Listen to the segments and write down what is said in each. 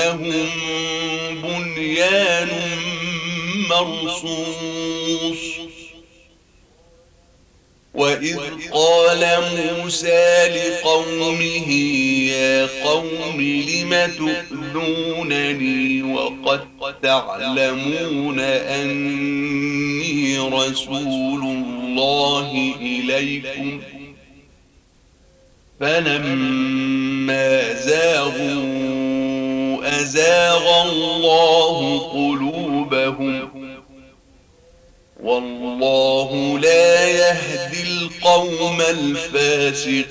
كأنهم بنيان مرصوص. وإذ قال موسى لقومه يا قوم لم تؤذونني وقد تعلمون أني رسول الله إليكم. فلما زاغوا أزاغ الله قلوبهم والله لا يهدي القوم الفاسقين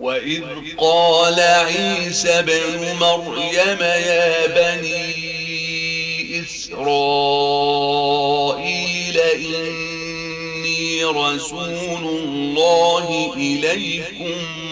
وإذ قال عيسى بن مريم يا بني إسرائيل إني رسول الله إليكم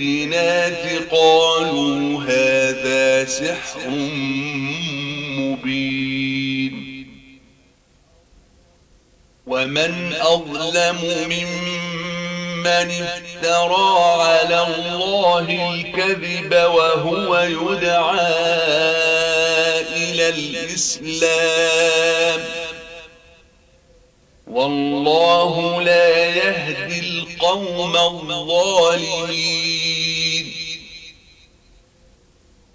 بالبينات قالوا هذا سحر مبين. ومن أظلم ممن افترى على الله الكذب وهو يدعى إلى الإسلام. والله لا يهدي القوم الظالمين.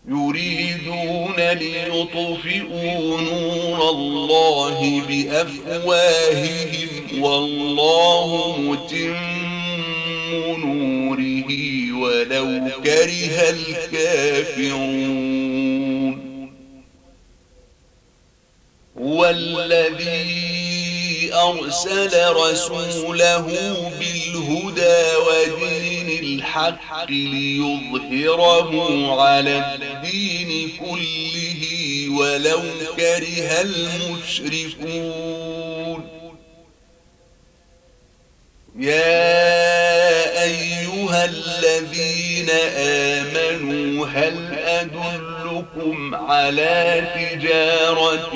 يريدون ليطفئوا نور الله بأفواههم والله متم نوره ولو كره الكافرون. هو الذي أرسل رسوله بالهدى ودين الحق ليظهره على الدين كله ولو كره المشركون. يا أيها الذين آمنوا هل أدلكم على تجارة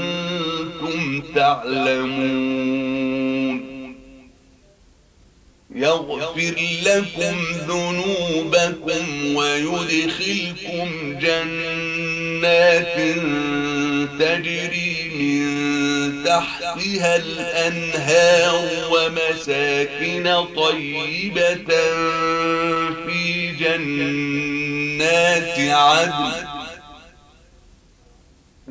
تعلمون يغفر لكم ذنوبكم ويدخلكم جنات تجري من تحتها الأنهار ومساكن طيبة في جنات عدن.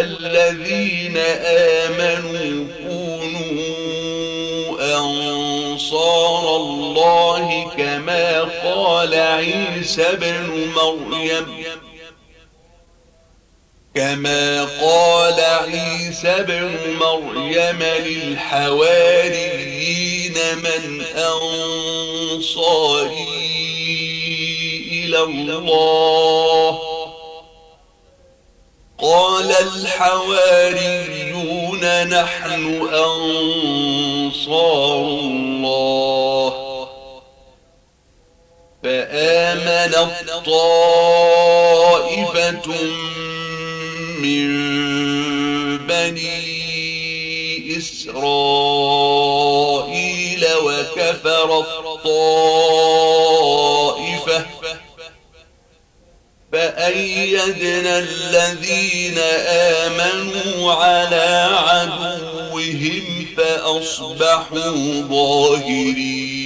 الذين آمنوا كونوا أنصار الله كما قال عيسى بن مريم. كما قال عيسى بن مريم للحواريين من أنصاري إلى الله قال الحواريون نحن أنصار الله. فآمن الطائفة من بني إسرائيل وكفر الطائفة فأيدنا الذين آمنوا على عدوهم فأصبحوا ظاهرين.